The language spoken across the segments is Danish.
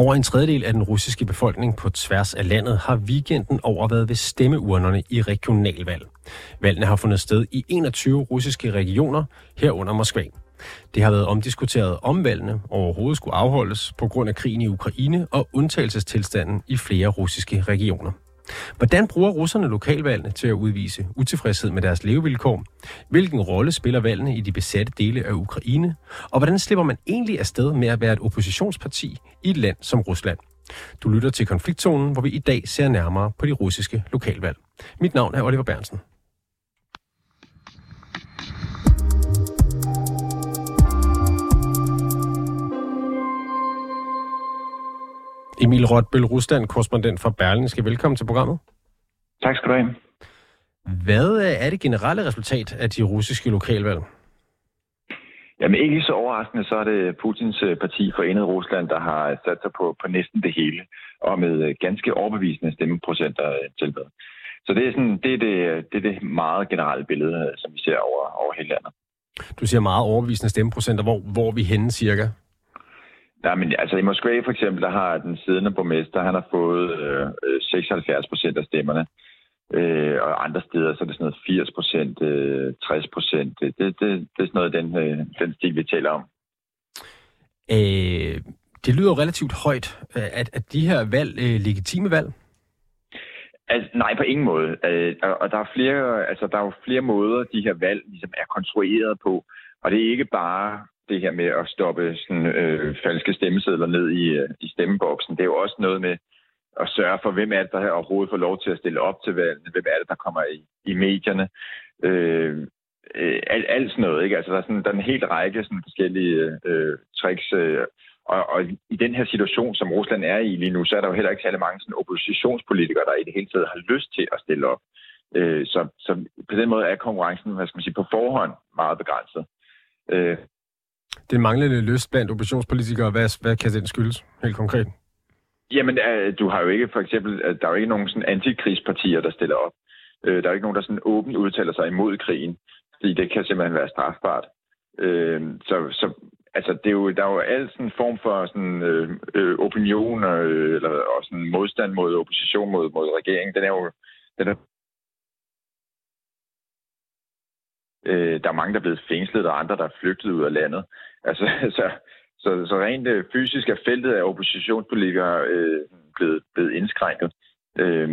Over en tredjedel af den russiske befolkning på tværs af landet har weekenden over været ved stemmeurnerne i regionalvalg. Valgene har fundet sted i 21 russiske regioner, herunder Moskva. Det har været omdiskuteret om valgene overhovedet skulle afholdes på grund af krigen i Ukraine og undtagelsestilstanden i flere russiske regioner. Hvordan bruger russerne lokalvalgene til at udvise utilfredshed med deres levevilkår? Hvilken rolle spiller valgene i de besatte dele af Ukraine? Og hvordan slipper man egentlig afsted med at være et oppositionsparti i et land som Rusland? Du lytter til konfliktzonen, hvor vi i dag ser nærmere på de russiske lokalvalg. Mit navn er Oliver Bernsen. Emil Rotbøl, Rusland, korrespondent for Berlingske. Velkommen til programmet. Tak skal du have. Hvad er det generelle resultat af de russiske lokalvalg? Jamen ikke så overraskende, så er det Putins øh, parti Forenet Rusland, der har sat sig på, på næsten det hele, og med øh, ganske overbevisende stemmeprocenter øh, tilbud. Så det er, sådan, det, er det, det er det meget generelle billede, som vi ser over, over hele landet. Du siger meget overbevisende stemmeprocenter. Hvor, hvor er vi henne cirka? Nej, men altså i Moskva for eksempel, der har den siddende borgmester, han har fået øh, 76 procent af stemmerne. Øh, og andre steder, så er det sådan noget 80 procent, øh, 60 procent. Det, det, det, det er sådan noget den, øh, den stil, vi taler om. Øh, det lyder relativt højt. At, at de her valg øh, legitime valg? Altså, nej, på ingen måde. Øh, og der er, flere, altså, der er jo flere måder, de her valg ligesom er konstrueret på. Og det er ikke bare det her med at stoppe sådan, øh, falske stemmesedler ned i, øh, i stemmeboksen. Det er jo også noget med at sørge for, hvem er det, der overhovedet får lov til at stille op til valgene, hvem er det, der kommer i, i medierne. Øh, øh, alt, alt sådan noget. Ikke? Altså, der, er sådan, der er en hel række sådan, forskellige øh, tricks. Øh, og, og i den her situation, som Rusland er i lige nu, så er der jo heller ikke særlig mange sådan, oppositionspolitikere, der i det hele taget har lyst til at stille op. Øh, så, så på den måde er konkurrencen hvad skal man sige, på forhånd meget begrænset. Øh, den manglende lyst blandt oppositionspolitikere, hvad, hvad kan den skyldes helt konkret? Jamen, du har jo ikke for eksempel, øh, der er jo ikke nogen sådan antikrigspartier, der stiller op. Øh, der er jo ikke nogen, der sådan åbent udtaler sig imod krigen, fordi det kan simpelthen være strafbart. Øh, så, så altså, det er jo, der er jo alt sådan en form for sådan, øh, opinion øh, eller og sådan modstand mod opposition mod, mod regeringen. Den er jo den er Øh, der er mange, der er blevet fængslet, og andre, der er flygtet ud af landet. Altså, så, så, så rent øh, fysisk er feltet af oppositionspolitikere øh, blevet, blevet indskrænket. Øh,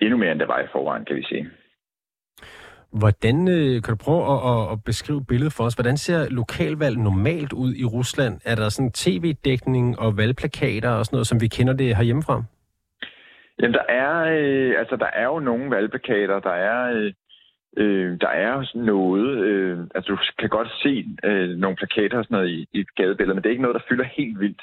endnu mere, end det var i forvejen, kan vi sige. Hvordan øh, kan du prøve at, at, at beskrive billedet for os? Hvordan ser lokalvalg normalt ud i Rusland? Er der sådan tv-dækning og valgplakater og sådan noget, som vi kender det herhjemmefra? Jamen, der er, øh, altså, der er jo nogle valgplakater. Der er, øh, Øh, der er noget, øh, altså du kan godt se øh, nogle plakater og sådan noget i, i gadebilledet, men det er ikke noget, der fylder helt vildt.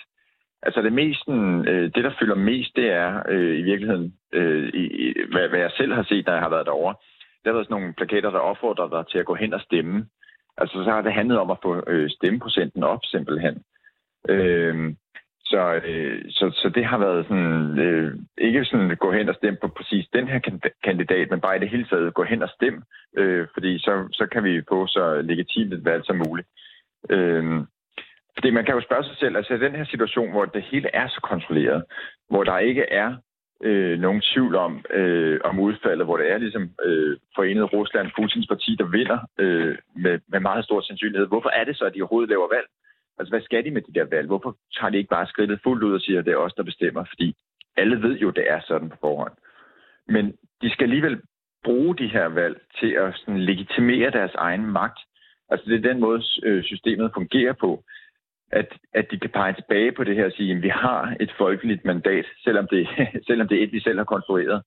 Altså det mest, øh, det der fylder mest, det er øh, i virkeligheden, øh, i, hvad, hvad jeg selv har set, da jeg har været derovre. Der har været sådan nogle plakater, der opfordrer dig til at gå hen og stemme. Altså så har det handlet om at få øh, stemmeprocenten op simpelthen. Øh, så, øh, så, så det har været sådan, øh, ikke sådan gå hen og stemme på præcis den her kandidat, men bare i det hele taget gå hen og stemme, øh, fordi så, så kan vi få så legitimt et valg som muligt. Øh, fordi man kan jo spørge sig selv, altså i den her situation, hvor det hele er så kontrolleret, hvor der ikke er øh, nogen tvivl om, øh, om udfaldet, hvor det er ligesom øh, forenet Rusland, Putins parti, der vinder øh, med, med meget stor sandsynlighed. Hvorfor er det så, at de overhovedet laver valg? Altså, hvad skal de med de der valg? Hvorfor tager de ikke bare skridtet fuldt ud og siger, at det er os, der bestemmer? Fordi alle ved jo, at det er sådan på forhånd. Men de skal alligevel bruge de her valg til at sådan, legitimere deres egen magt. Altså, det er den måde, øh, systemet fungerer på. At, at de kan pege tilbage på det her og sige, at vi har et folkeligt mandat, selvom det, selvom det er et, vi selv har konstrueret.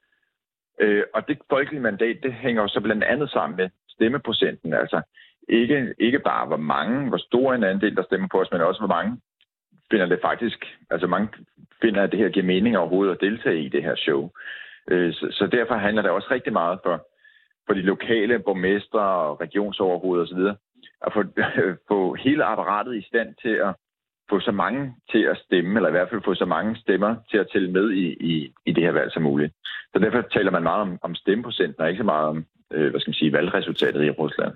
Øh, og det folkelige mandat, det hænger jo så blandt andet sammen med stemmeprocenten. Altså, ikke, ikke bare hvor mange, hvor stor en andel, der stemmer på os, men også hvor mange finder det faktisk, altså mange finder, at det her giver mening overhovedet at deltage i det her show. Øh, så, så derfor handler det også rigtig meget for, for de lokale borgmestre og regionsoverhoveder osv., at få, få hele apparatet i stand til at få så mange til at stemme, eller i hvert fald få så mange stemmer til at tælle med i, i, i det her valg som muligt. Så derfor taler man meget om, om stemmeprocenten, og ikke så meget om øh, hvad skal man sige, valgresultatet i Rusland.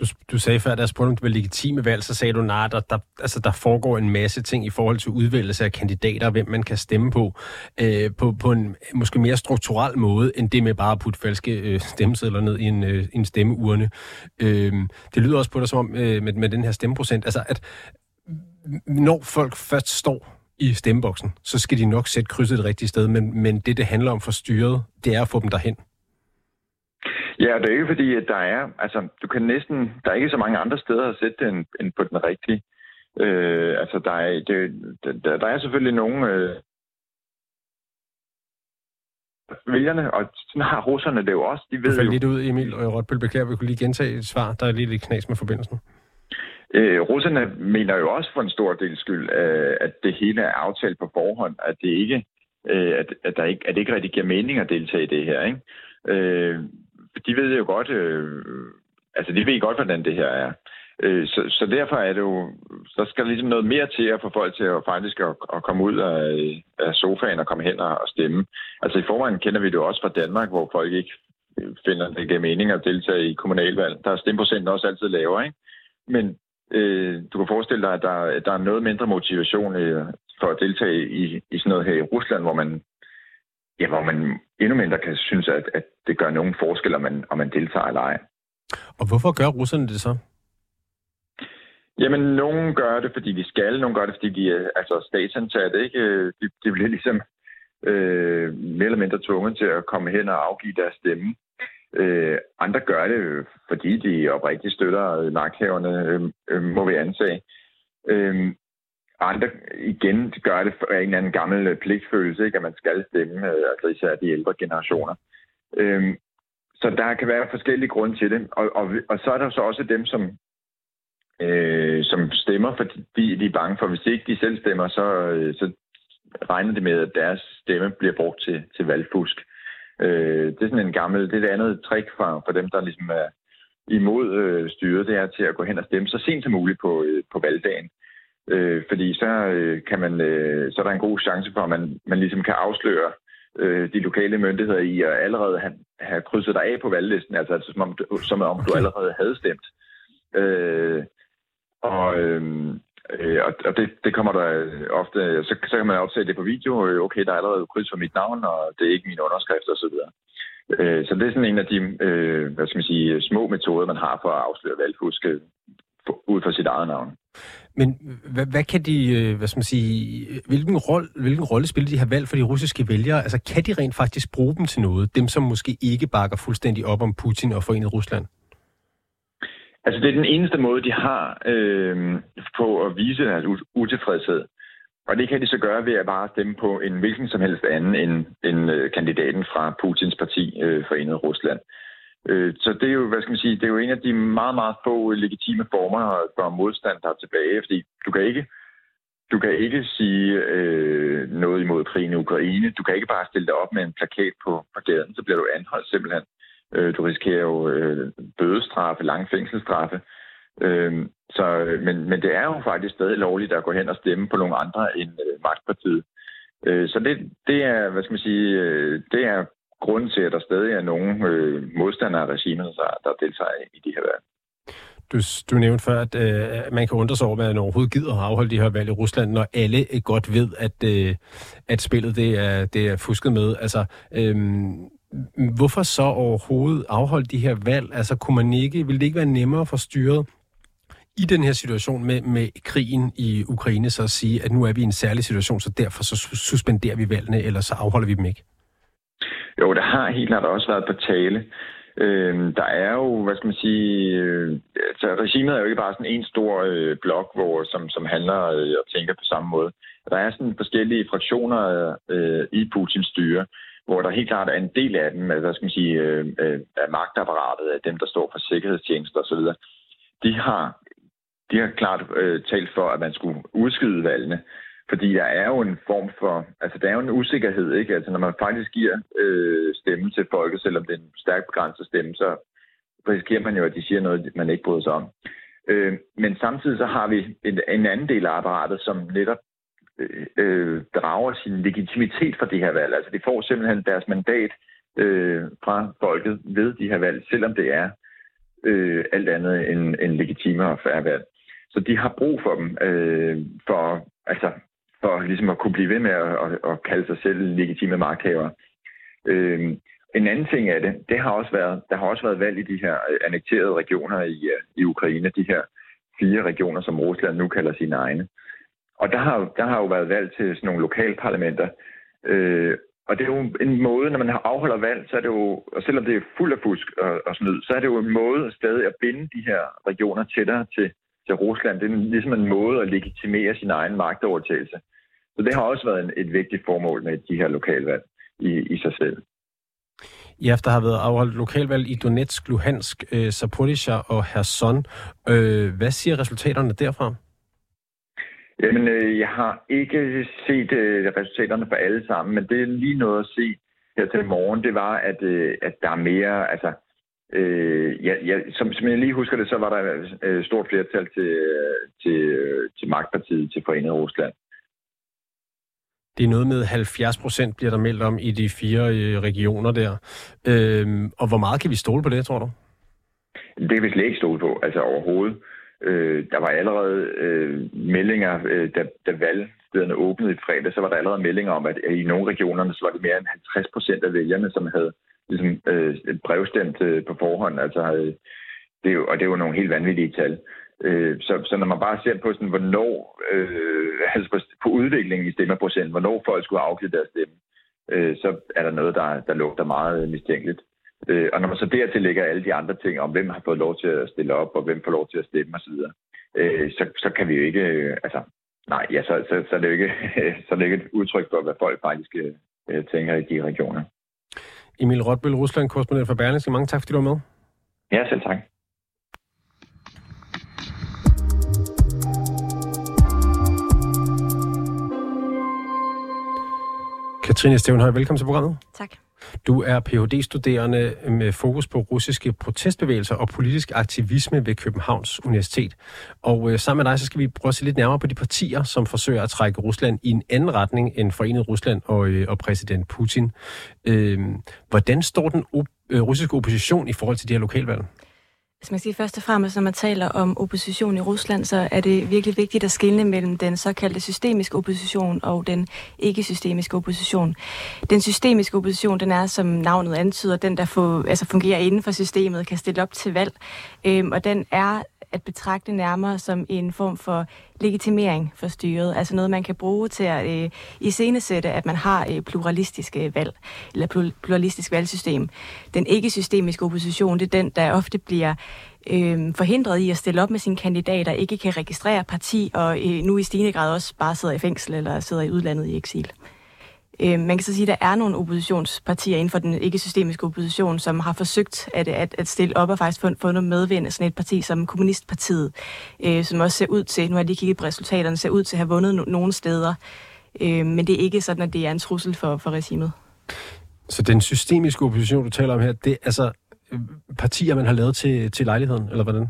Du, du sagde før, da jeg spurgte, om det var legitime valg, så sagde du, nej, der, der, altså, der foregår en masse ting i forhold til udvælgelse af kandidater, hvem man kan stemme på, øh, på, på en måske mere strukturel måde, end det med bare at putte falske øh, stemmesedler ned i en, øh, en stemmeurne. Øh, det lyder også på dig som om, øh, med, med den her stemmeprocent, altså at når folk først står i stemmeboksen, så skal de nok sætte krydset et rigtigt sted, men, men det, det handler om for styret, det er at få dem derhen. Ja, det er ikke fordi, at der er, altså, du kan næsten, der er ikke så mange andre steder at sætte den end på den rigtige. Øh, altså, der er, det, der, der er selvfølgelig nogle øh, vælgerne, og sådan har russerne det jo også. De ved du lidt ud, Emil og Rotbøl. Beklager, vi kunne lige gentage et svar. Der er lige lidt knas med forbindelsen. Øh, russerne mener jo også for en stor del skyld, øh, at det hele er aftalt på forhånd, at det ikke, øh, at, at, der ikke, at det ikke rigtig giver mening at deltage i det her. Ikke? Øh, de ved jo godt, øh, altså de ved godt, hvordan det her er. Øh, så, så derfor er det jo, der skal ligesom noget mere til at få folk til at faktisk at, at komme ud af, af sofaen og komme hen og stemme. Altså i forvejen kender vi det jo også fra Danmark, hvor folk ikke øh, finder det giver mening at deltage i kommunalvalg. Der er stemmeprocenten også altid lavere, ikke? Men øh, du kan forestille dig, at der, der er noget mindre motivation øh, for at deltage i, i sådan noget her i Rusland, hvor man ja, hvor man endnu mindre kan synes, at, at det gør nogen forskel, om man, om man deltager eller ej. Og hvorfor gør russerne det så? Jamen, nogen gør det, fordi de skal. Nogen gør det, fordi de er altså, statsansatte. Ikke? De, de bliver ligesom øh, mere eller mindre tvunget til at komme hen og afgive deres stemme. Øh, andre gør det, fordi de oprigtigt støtter magthaverne, øh, øh, må vi antage. Øh, andre igen gør det af en eller anden gammel øh, pligtfølelse, ikke? at man skal stemme, øh, altså især de ældre generationer. Øhm, så der kan være forskellige grunde til det. Og, og, og så er der så også dem, som, øh, som stemmer, fordi de er bange for, hvis ikke de selv stemmer, så, øh, så regner det med, at deres stemme bliver brugt til, til valgfusk. Øh, det er sådan en gammel, det er et andet trick for, for dem, der ligesom er imod øh, styret, det er til at gå hen og stemme så sent som muligt på, øh, på valgdagen. Øh, fordi så, øh, kan man, øh, så er der en god chance for, at man, man ligesom kan afsløre øh, de lokale myndigheder i at allerede have, have krydset dig af på valglisten, altså, altså som, om, som om du allerede havde stemt. Øh, og øh, øh, og det, det kommer der ofte, så, så kan man optage det på video, øh, okay, der er allerede kryds for mit navn, og det er ikke min underskrift osv. Øh, så det er sådan en af de øh, hvad skal man sige, små metoder, man har for at afsløre valgfusk øh, ud fra sit eget navn. Men hvad, hvad kan de, øh, hvad skal man sige, hvilken, rolle, hvilken rolle spiller de her valg for de russiske vælgere? Altså kan de rent faktisk bruge dem til noget? Dem, som måske ikke bakker fuldstændig op om Putin og forenet Rusland? Altså det er den eneste måde, de har øh, på at vise deres utilfredshed. Og det kan de så gøre ved at bare stemme på en hvilken som helst anden end, end øh, kandidaten fra Putins parti, øh, Forenet Rusland. Øh, Øh, så det er jo, hvad skal man sige, det er jo en af de meget, meget få legitime former for modstand, der er tilbage, fordi du kan ikke, du kan ikke sige øh, noget imod krigen i Ukraine. Du kan ikke bare stille dig op med en plakat på, på gaden, så bliver du anholdt simpelthen. Øh, du risikerer jo øh, bødestraffe, lange fængselsstraffe. Øh, så, men, men det er jo faktisk stadig lovligt at gå hen og stemme på nogle andre end øh, magtpartiet. Øh, så det, det er, hvad skal man sige, øh, det er grunden til, at der stadig er nogle øh, modstandere af regimet, der, der deltager i de her valg. Du, du nævnte før, at øh, man kan undre sig over, at man overhovedet gider at afholde de her valg i Rusland, når alle øh, godt ved, at, øh, at spillet det er, det er fusket med. Altså, øh, hvorfor så overhovedet afholde de her valg? Altså, kunne man ikke, ville det ikke være nemmere for styret i den her situation med, med krigen i Ukraine, så at sige, at nu er vi i en særlig situation, så derfor så suspenderer vi valgene, eller så afholder vi dem ikke? Jo, der har helt klart også været på tale. Øh, der er jo, hvad skal man sige, øh, altså regimet er jo ikke bare sådan en stor øh, blok, hvor, som, som handler øh, og tænker på samme måde. Der er sådan forskellige fraktioner øh, i Putins styre, hvor der helt klart er en del af dem, hvad skal man sige, øh, øh, af magtapparatet, af dem, der står for sikkerhedstjenester osv., de har, de har klart øh, talt for, at man skulle udskyde valgene. Fordi der er jo en form for, altså der er jo en usikkerhed, ikke? Altså når man faktisk giver øh, stemme til folket, selvom det er en stærkt begrænset stemme, så risikerer man jo, at de siger noget, man ikke bryder sig om. Øh, men samtidig så har vi en, en anden del af apparatet, som netop øh, øh drager sin legitimitet fra det her valg. Altså de får simpelthen deres mandat øh, fra folket ved de her valg, selvom det er øh, alt andet end, end legitime og færre valg. Så de har brug for dem øh, for, altså, for ligesom at kunne blive ved med at, at, at kalde sig selv legitime magthavere. Øh, en anden ting af det, det har også været, der har også været valg i de her øh, annekterede regioner i, øh, i Ukraine, de her fire regioner, som Rusland nu kalder sine egne. Og der har, der har jo været valg til sådan nogle lokalparlamenter. Øh, og det er jo en måde, når man afholder valg, så er det jo, og selvom det er fuld af fusk og, og snyd, så er det jo en måde stadig at binde de her regioner tættere til, til Rusland. Det er ligesom en måde at legitimere sin egen magtovertagelse. Så det har også været en, et vigtigt formål med de her lokalvalg i, i sig selv. I efter har været afholdt lokalvalg i Donetsk, Luhansk, øh, Zaporizhzhia og Kherson. Øh, hvad siger resultaterne derfra? Jamen, øh, jeg har ikke set øh, resultaterne for alle sammen, men det er lige noget at se her til morgen, det var, at, øh, at der er mere, altså, øh, ja, ja, som, som jeg lige husker det, så var der øh, stort flertal til, til, til magtpartiet til Forenet Rusland. Det er noget med 70 procent, bliver der meldt om i de fire øh, regioner der. Øhm, og hvor meget kan vi stole på det, tror du? Det kan vi slet ikke stole på, altså overhovedet. Øh, der var allerede øh, meldinger, øh, da, da valgstederne åbnede i fredag, så var der allerede meldinger om, at i nogle regioner, så var det mere end 50 procent af vælgerne, som havde ligesom, øh, brevstemt øh, på forhånd. Altså, øh, det er jo, og det er jo nogle helt vanvittige tal. Øh, så, så når man bare ser på, sådan, hvornår, øh, altså på, på udviklingen i stemmeprocent, hvornår folk skulle afgive deres stemme, øh, så er der noget, der, der lugter meget mistænkeligt. Øh, og når man så dertil lægger alle de andre ting om, hvem har fået lov til at stille op, og hvem får lov til at stemme osv., øh, så, så kan vi jo ikke, øh, altså, nej, ja, så, så, så, er det jo ikke, så er det ikke et udtryk for, hvad folk faktisk øh, tænker i de regioner. Emil Rotbøl, Rusland, korrespondent for Berlingske. Mange tak, fordi du var med. Ja, selv tak. Katrine Stevenhøj, velkommen til programmet. Tak. Du er Ph.D.-studerende med fokus på russiske protestbevægelser og politisk aktivisme ved Københavns Universitet. Og øh, sammen med dig, så skal vi prøve at se lidt nærmere på de partier, som forsøger at trække Rusland i en anden retning end Forenet Rusland og, øh, og præsident Putin. Øh, hvordan står den op- øh, russiske opposition i forhold til de her lokalvalg? Hvis man siger først og fremmest, når man taler om opposition i Rusland, så er det virkelig vigtigt at skelne mellem den såkaldte systemiske opposition og den ikke-systemiske opposition. Den systemiske opposition, den er, som navnet antyder, den, der får, altså fungerer inden for systemet, kan stille op til valg, øhm, og den er at betragte nærmere som en form for legitimering for styret. Altså noget, man kan bruge til at øh, iscenesætte, at man har øh, pluralistiske valg, eller pluralistisk valgsystem. Den ikke-systemiske opposition, det er den, der ofte bliver øh, forhindret i at stille op med sine kandidater, ikke kan registrere parti, og øh, nu i stigende grad også bare sidder i fængsel eller sidder i udlandet i eksil. Øh, man kan så sige, at der er nogle oppositionspartier inden for den ikke-systemiske opposition, som har forsøgt at, at, at stille op og faktisk få, få noget medvind af sådan et parti som Kommunistpartiet, øh, som også ser ud til, nu har jeg lige kigget på resultaterne, ser ud til at have vundet no- nogle steder. Øh, men det er ikke sådan, at det er en trussel for, for regimet. Så den systemiske opposition, du taler om her, det er altså øh, partier, man har lavet til, til lejligheden, eller hvordan?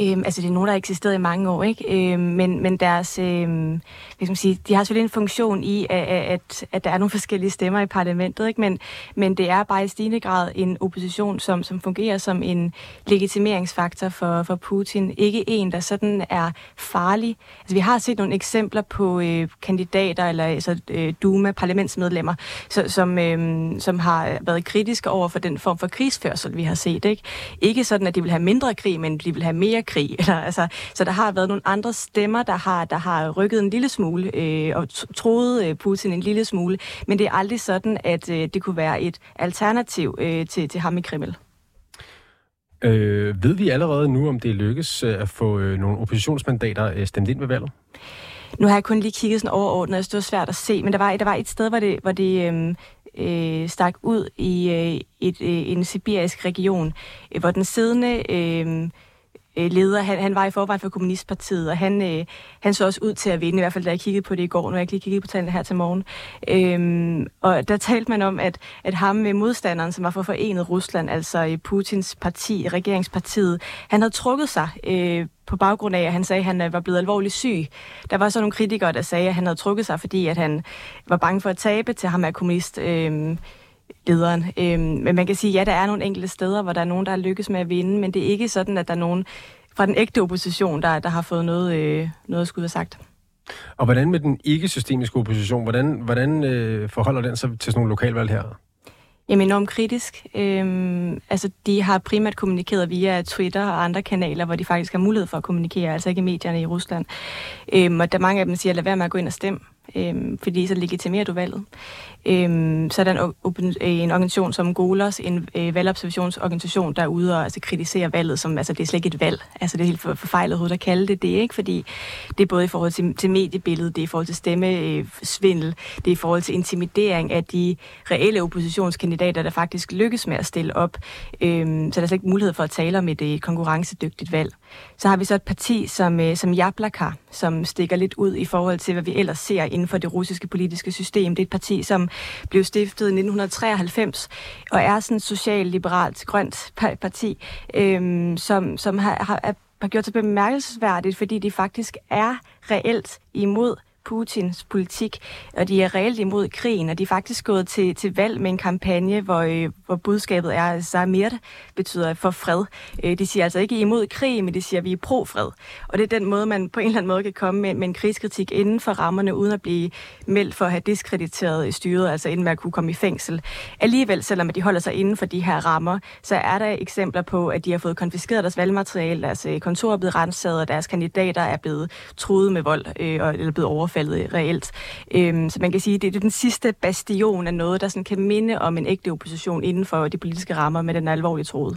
Øhm, altså det er nogen, der har eksisteret i mange år, ikke? Øhm, men, men deres, øhm, hvad man sige, de har selvfølgelig en funktion i, at, at, at der er nogle forskellige stemmer i parlamentet, ikke? Men, men det er bare i stigende grad en opposition, som, som fungerer som en legitimeringsfaktor for, for Putin. Ikke en, der sådan er farlig. Altså vi har set nogle eksempler på øh, kandidater eller altså, øh, Duma, parlamentsmedlemmer, så, som, øh, som har været kritiske over for den form for krigsførsel, vi har set, ikke? Ikke sådan, at de vil have mindre krig, men de vil have mere krig. Eller, altså, så der har været nogle andre stemmer, der har, der har rykket en lille smule øh, og troet øh, Putin en lille smule. Men det er aldrig sådan, at øh, det kunne være et alternativ øh, til, til ham i Kreml. Øh, ved vi allerede nu, om det lykkes øh, at få øh, nogle oppositionsmandater øh, stemt ind ved valget? Nu har jeg kun lige kigget sådan overordnet, så det var svært at se, men der var, der var et sted, hvor det, hvor det øh, øh, stak ud i øh, et, øh, en sibirisk region, øh, hvor den siddende... Øh, øh, leder. Han, han var i forvejen for Kommunistpartiet, og han, øh, han så også ud til at vinde, i hvert fald da jeg kiggede på det i går. Nu jeg ikke lige kiggede på tallene her til morgen. Øhm, og der talte man om, at, at ham med modstanderen, som var for Forenet Rusland, altså øh, Putins parti, regeringspartiet, han havde trukket sig øh, på baggrund af, at han sagde, at han øh, var blevet alvorligt syg. Der var så nogle kritikere, der sagde, at han havde trukket sig, fordi at han var bange for at tabe til ham af kommunist. Øh, lederen. Øhm, men man kan sige, ja, der er nogle enkelte steder, hvor der er nogen, der har lykkes med at vinde, men det er ikke sådan, at der er nogen fra den ægte opposition, der, der har fået noget, øh, noget skud sagt. Og hvordan med den ikke-systemiske opposition? Hvordan, hvordan øh, forholder den sig til sådan nogle lokalvalg her? Jamen enormt kritisk. Øhm, altså, de har primært kommunikeret via Twitter og andre kanaler, hvor de faktisk har mulighed for at kommunikere, altså ikke medierne i Rusland. Øhm, og der mange af dem siger, lad være med at gå ind og stemme øhm, fordi så legitimerer du valget. Øhm, så er der en, en organisation som Golos, en øh, valgobservationsorganisation, der er ude og altså, kritisere valget, som altså, det er slet ikke et valg. Altså det er helt for, forfejlet hovedet at kalde det det, ikke? Fordi det er både i forhold til, til mediebilledet, det er i forhold til stemmesvindel, øh, det er i forhold til intimidering af de reelle oppositionskandidater, der faktisk lykkes med at stille op. Øhm, så der er slet ikke mulighed for at tale om et, et konkurrencedygtigt valg. Så har vi så et parti som, øh, som Jablaka, som stikker lidt ud i forhold til, hvad vi ellers ser inden for det russiske politiske system. Det er et parti, som blev stiftet i 1993 og er sådan et socialliberalt grønt parti, øhm, som, som har, har, har gjort sig bemærkelsesværdigt, fordi de faktisk er reelt imod Putins politik, og de er reelt imod krigen, og de er faktisk gået til, til valg med en kampagne, hvor, øh, hvor budskabet er, Samir betyder for fred. Øh, de siger altså ikke imod krig, men de siger, at vi er pro-fred. Og det er den måde, man på en eller anden måde kan komme med, med en krigskritik inden for rammerne, uden at blive meldt for at have diskrediteret styret, altså inden man kunne komme i fængsel. Alligevel, selvom de holder sig inden for de her rammer, så er der eksempler på, at de har fået konfiskeret deres valgmateriale, deres øh, kontor er blevet renset, og deres kandidater er blevet truet med vold, øh, eller blevet overfaldet overfaldet reelt. Øhm, så man kan sige, at det er den sidste bastion af noget, der sådan kan minde om en ægte opposition inden for de politiske rammer med den alvorlige troede.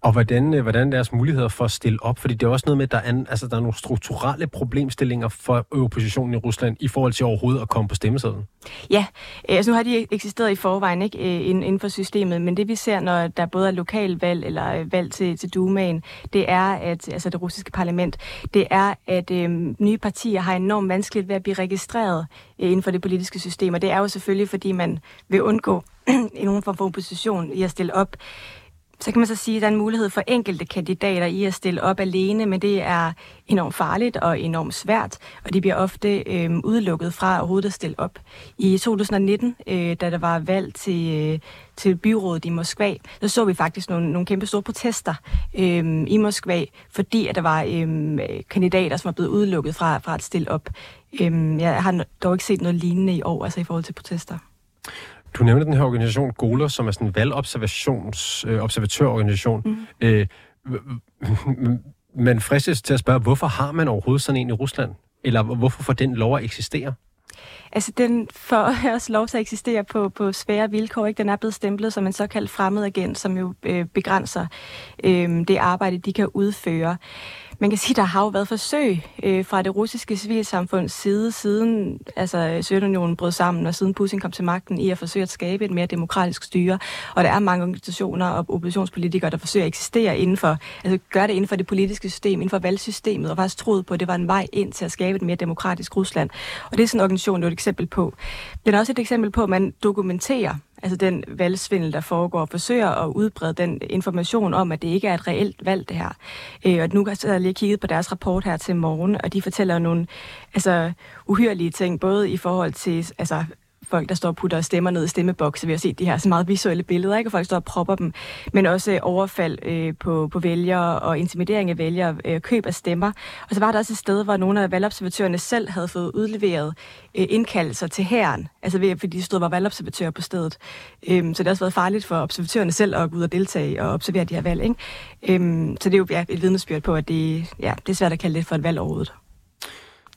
Og hvordan, øh, hvordan deres muligheder for at stille op? Fordi det er også noget med, at der er, altså, der er nogle strukturelle problemstillinger for øh, oppositionen i Rusland i forhold til overhovedet at komme på stemmesedlen. Ja, øh, altså nu har de eksisteret i forvejen ikke, inden for systemet, men det vi ser, når der både er lokalvalg eller valg til, til Dumaen, det er, at altså det russiske parlament, det er, at øhm, nye partier har enormt vanskeligt ved at blive registreret øh, inden for det politiske system, og det er jo selvfølgelig, fordi man vil undgå nogen form for opposition i at stille op så kan man så sige, at der er en mulighed for enkelte kandidater i at stille op alene, men det er enormt farligt og enormt svært, og de bliver ofte øh, udelukket fra overhovedet at stille op. I 2019, øh, da der var valg til, øh, til byrådet i Moskva, så så vi faktisk nogle, nogle kæmpe store protester øh, i Moskva, fordi at der var øh, kandidater, som var blevet udelukket fra, fra at stille op. Øh, jeg har dog ikke set noget lignende i år, altså i forhold til protester. Du nævner den her organisation GOLA, som er sådan en valgobservations øh. Mm. Øh, man fristes til at spørge, hvorfor har man overhovedet sådan en i Rusland? Eller hvorfor får den lov at eksistere? Altså, den får også lov til at eksistere på, på svære vilkår. Ikke? Den er blevet stemplet som en såkaldt fremmed agent, som jo øh, begrænser øh, det arbejde, de kan udføre. Man kan sige, der har jo været forsøg øh, fra det russiske civilsamfunds side, siden altså, øh, Sovjetunionen brød sammen, og siden Putin kom til magten, i at forsøge at skabe et mere demokratisk styre. Og der er mange organisationer og oppositionspolitikere, der forsøger at eksistere inden for, altså gør det inden for det politiske system, inden for valgsystemet, og faktisk troet på, at det var en vej ind til at skabe et mere demokratisk Rusland. Og det er sådan en organisation, der er et eksempel på. Det er også et eksempel på, at man dokumenterer altså den valgsvindel, der foregår, forsøger at udbrede den information om, at det ikke er et reelt valg, det her. Øh, og nu har jeg lige kigget på deres rapport her til morgen, og de fortæller nogle altså, uhyrelige ting, både i forhold til altså, folk, der står og putter stemmer ned i stemmebokse. Vi har set de her så meget visuelle billeder, ikke? og folk står og propper dem. Men også øh, overfald øh, på, på vælgere og intimidering af vælgere, øh, køb af stemmer. Og så var der også et sted, hvor nogle af valgobservatørerne selv havde fået udleveret øh, indkaldelser til herren, altså ved, fordi de stod og var valgobservatører på stedet. Øhm, så det har også været farligt for observatørerne selv at gå ud og deltage og observere de her valg. Ikke? Øhm, så det er jo ja, et vidnesbyrd på, at det, ja, det er svært at kalde det for et valg overhovedet.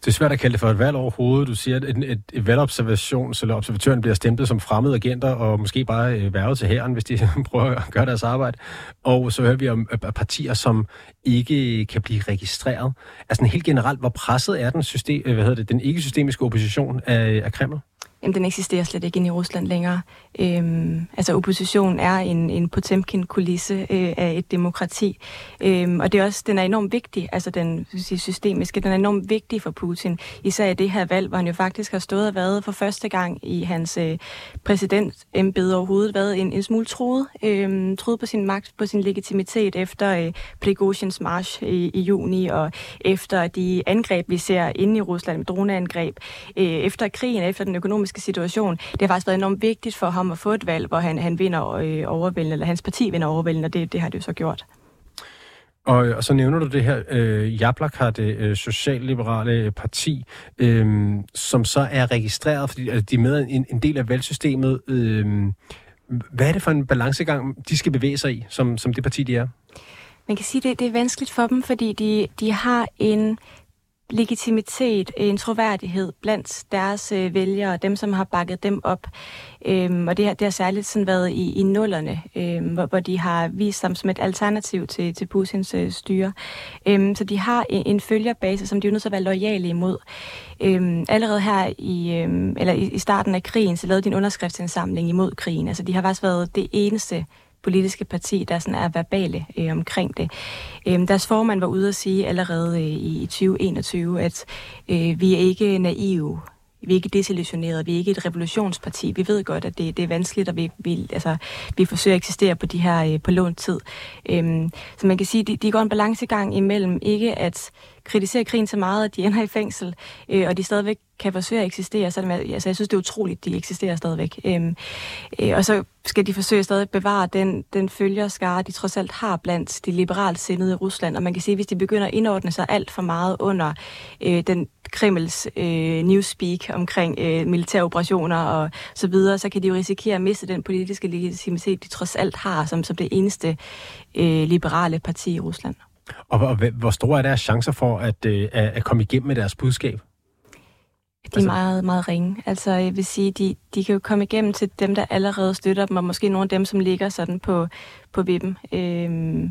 Det er svært at kalde det for et valg overhovedet. Du siger, at et, et, et valgobservation, eller observatøren bliver stemplet som fremmede agenter, og måske bare øh, værvet til herren, hvis de prøver at gøre deres arbejde. Og så hører vi om øh, øh, partier, som ikke kan blive registreret. Altså helt generelt, hvor presset er den, system, hvad hedder det, den ikke-systemiske opposition af, af Kreml? Jamen, den eksisterer slet ikke inde i Rusland længere. Øhm, altså, oppositionen er en, en Potemkin-kulisse øh, af et demokrati. Øhm, og det er også, den er enormt vigtig, altså den sige, systemiske, den er enormt vigtig for Putin. Især i det her valg, hvor han jo faktisk har stået og været for første gang i hans øh, præsidentembede overhovedet, været en, en smule troet, øh, troet på sin magt, på sin legitimitet efter øh, Prigozhins march i, i juni, og efter de angreb, vi ser inde i Rusland, med droneangreb, øh, efter krigen, efter den økonomiske økonomiske situation. Det har faktisk været enormt vigtigt for ham at få et valg, hvor han, han vinder øh, overvældende, eller hans parti vinder overvældende, og det, det har det jo så gjort. Og, og så nævner du det her øh, Jablak har det øh, socialliberale parti, øh, som så er registreret, fordi altså, de er med en, en del af valgsystemet. Øh, hvad er det for en balancegang, de skal bevæge sig i, som, som det parti, de er? Man kan sige, at det, det er vanskeligt for dem, fordi de, de har en legitimitet, øh, en troværdighed blandt deres øh, vælgere, dem som har bakket dem op. Øhm, og det har, det har særligt sådan været i, i nullerne, øhm, hvor, hvor de har vist sig som et alternativ til, til Putins øh, styre. Øhm, så de har en, en følgerbase, som de er nødt til at være lojale imod. Øhm, allerede her i, øhm, eller i, i starten af krigen, så lavede de en underskriftsindsamling imod krigen. Altså de har faktisk været det eneste politiske parti, der sådan er verbale øh, omkring det. Øh, deres formand var ude at sige allerede øh, i 2021, at øh, vi er ikke naive. Vi er ikke desillusionerede, vi er ikke et revolutionsparti. Vi ved godt, at det, det er vanskeligt, og vi, vi, altså, vi forsøger at eksistere på de her øh, på lånt tid. Øhm, så man kan sige, at de, de går en balancegang imellem ikke at kritisere krigen så meget, at de ender i fængsel, øh, og de stadigvæk kan forsøge at eksistere. Så altså, jeg synes, det er utroligt, at de eksisterer stadigvæk. Øhm, øh, og så skal de forsøge stadig at bevare den, den følgerskare, de trods alt har blandt de liberalt sindede i Rusland. Og man kan sige, at hvis de begynder at indordne sig alt for meget under øh, den Kremls øh, newspeak omkring øh, militære operationer og så videre, så kan de jo risikere at miste den politiske legitimitet, de trods alt har som, som det eneste øh, liberale parti i Rusland. Og, og hvor store er deres chancer for at, øh, at komme igennem med deres budskab? De er altså... meget, meget ringe. Altså, jeg vil sige, de, de kan jo komme igennem til dem, der allerede støtter dem, og måske nogle af dem, som ligger sådan på, på vippen. Øhm,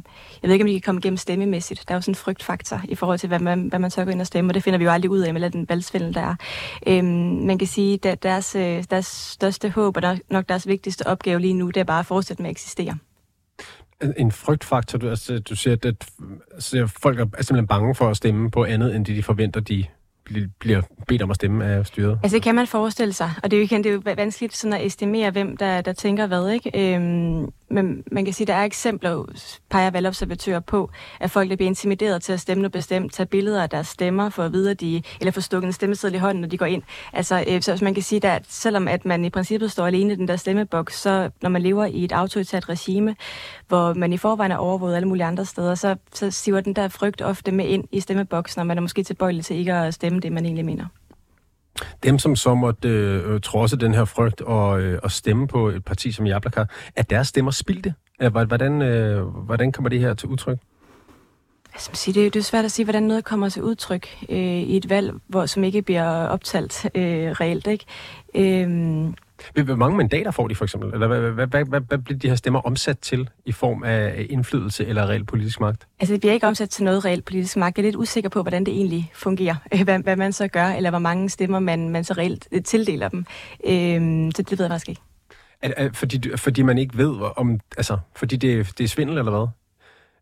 jeg ved ikke, om de kan komme igennem stemmemæssigt. Der er jo sådan en frygtfaktor i forhold til, hvad man, hvad man så går ind og stemme, og det finder vi jo aldrig ud af med den valgsvindel, der er. Øhm, man kan sige, at deres, øh, deres største håb, og nok deres vigtigste opgave lige nu, det er bare at fortsætte med at eksistere en frygtfaktor. Du, altså, du siger, at, at altså, folk er simpelthen bange for at stemme på andet, end det de forventer, de bliver bedt om at stemme af styret? Altså det kan man forestille sig, og det er jo, igen, det er jo vanskeligt sådan at estimere, hvem der, der tænker hvad. Ikke? Øhm, men man kan sige, at der er eksempler, peger valgobservatører på, at folk der bliver intimideret til at stemme noget bestemt, tage billeder af deres stemmer for at vide, at de, eller få stukket en stemmeseddel i hånden, når de går ind. Altså, øh, så man kan sige, at selvom at man i princippet står alene i den der stemmeboks, så når man lever i et autoritært regime, hvor man i forvejen er overvåget alle mulige andre steder, så, så siver den der frygt ofte med ind i stemmeboksen, og man er måske tilbøjelig til ikke at stemme det, man egentlig mener. Dem, som så måtte øh, trodse den her frygt og, øh, og stemme på et parti som Jablaka, er deres stemmer spildte? Hvordan, øh, hvordan kommer det her til udtryk? Altså, sige, det, er, det er svært at sige, hvordan noget kommer til udtryk øh, i et valg, hvor, som ikke bliver optalt øh, reelt. Ikke? Øh, hvor mange mandater får de for eksempel? Eller hvad, hvad, hvad, hvad, hvad bliver de her stemmer omsat til i form af indflydelse eller reel politisk magt? Altså det bliver ikke omsat til noget reelt politisk magt. Jeg er lidt usikker på, hvordan det egentlig fungerer. Hvad, hvad man så gør, eller hvor mange stemmer man, man så reelt øh, tildeler dem. Øhm, så det ved jeg faktisk ikke. Er, er, fordi, fordi man ikke ved, om... Altså, fordi det, det er svindel, eller hvad?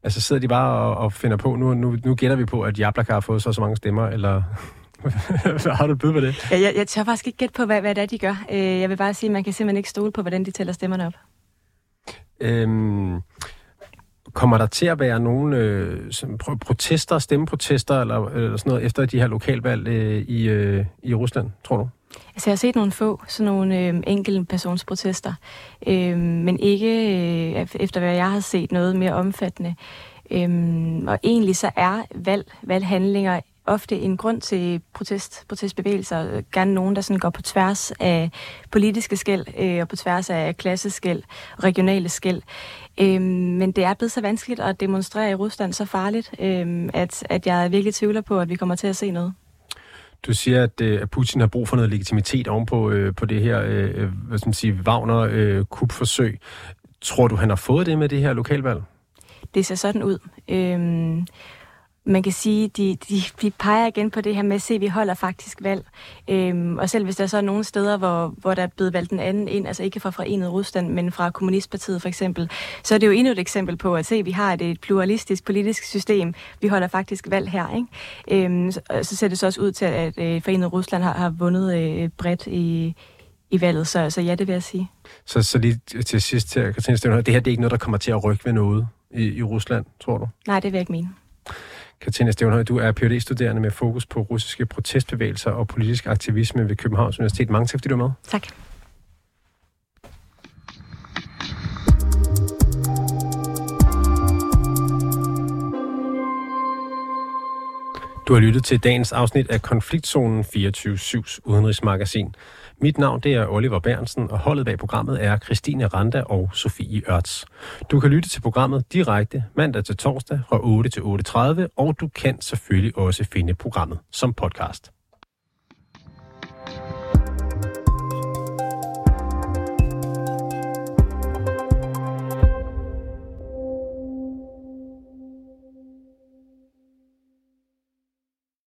Altså sidder de bare og, og finder på, nu, nu, nu gætter vi på, at Jablak har fået så så mange stemmer, eller har du byd på det? Ja, jeg, jeg tør faktisk ikke gætte på, hvad, hvad det er, de gør. Øh, jeg vil bare sige, at man kan simpelthen ikke stole på, hvordan de tæller stemmerne op. Øhm, kommer der til at være nogle øh, protester, stemmeprotester eller, eller sådan noget efter de her lokalvalg øh, i, øh, i Rusland, tror du? Altså, jeg har set nogle få, sådan nogle øh, enkelte persons protester, øh, men ikke, øh, efter hvad jeg har set, noget mere omfattende. Øhm, og egentlig så er valg, valghandlinger ofte en grund til protest, protestbevægelser. Gerne nogen, der sådan går på tværs af politiske skæld øh, og på tværs af klasseskæld og regionale skæld. Øh, men det er blevet så vanskeligt at demonstrere i Rusland så farligt, øh, at, at jeg virkelig tvivler på, at vi kommer til at se noget. Du siger, at, øh, at Putin har brug for noget legitimitet ovenpå øh, på det her øh, hvad skal man sige, Wagner-kupforsøg. Øh, Tror du, han har fået det med det her lokalvalg? Det ser sådan ud. Øh, man kan sige, de, de, de peger igen på det her med at se, at vi holder faktisk valg. Øhm, og selv hvis der så er nogle steder, hvor, hvor der er blevet valgt en anden ind, altså ikke fra Forenet Rusland, men fra Kommunistpartiet for eksempel, så er det jo endnu et eksempel på at se, at vi har et, et pluralistisk politisk system. Vi holder faktisk valg her. Ikke? Øhm, så, så ser det så også ud til, at øh, Forenet Rusland har, har vundet øh, bredt i, i valget, så, så ja, det vil jeg sige. Så, så lige til sidst, Katrine Støvner, det her det er ikke noget, der kommer til at rykke ved noget i, i Rusland, tror du? Nej, det vil jeg ikke mene. Katrine Stævnhøj, du er phd studerende med fokus på russiske protestbevægelser og politisk aktivisme ved Københavns Universitet. Mange tak, fordi du er med. Tak. Du har lyttet til dagens afsnit af Konfliktzonen 24-7's udenrigsmagasin. Mit navn det er Oliver Bernsen, og holdet bag programmet er Christine Randa og Sofie Ørts. Du kan lytte til programmet direkte mandag til torsdag fra 8 til 8.30, og du kan selvfølgelig også finde programmet som podcast.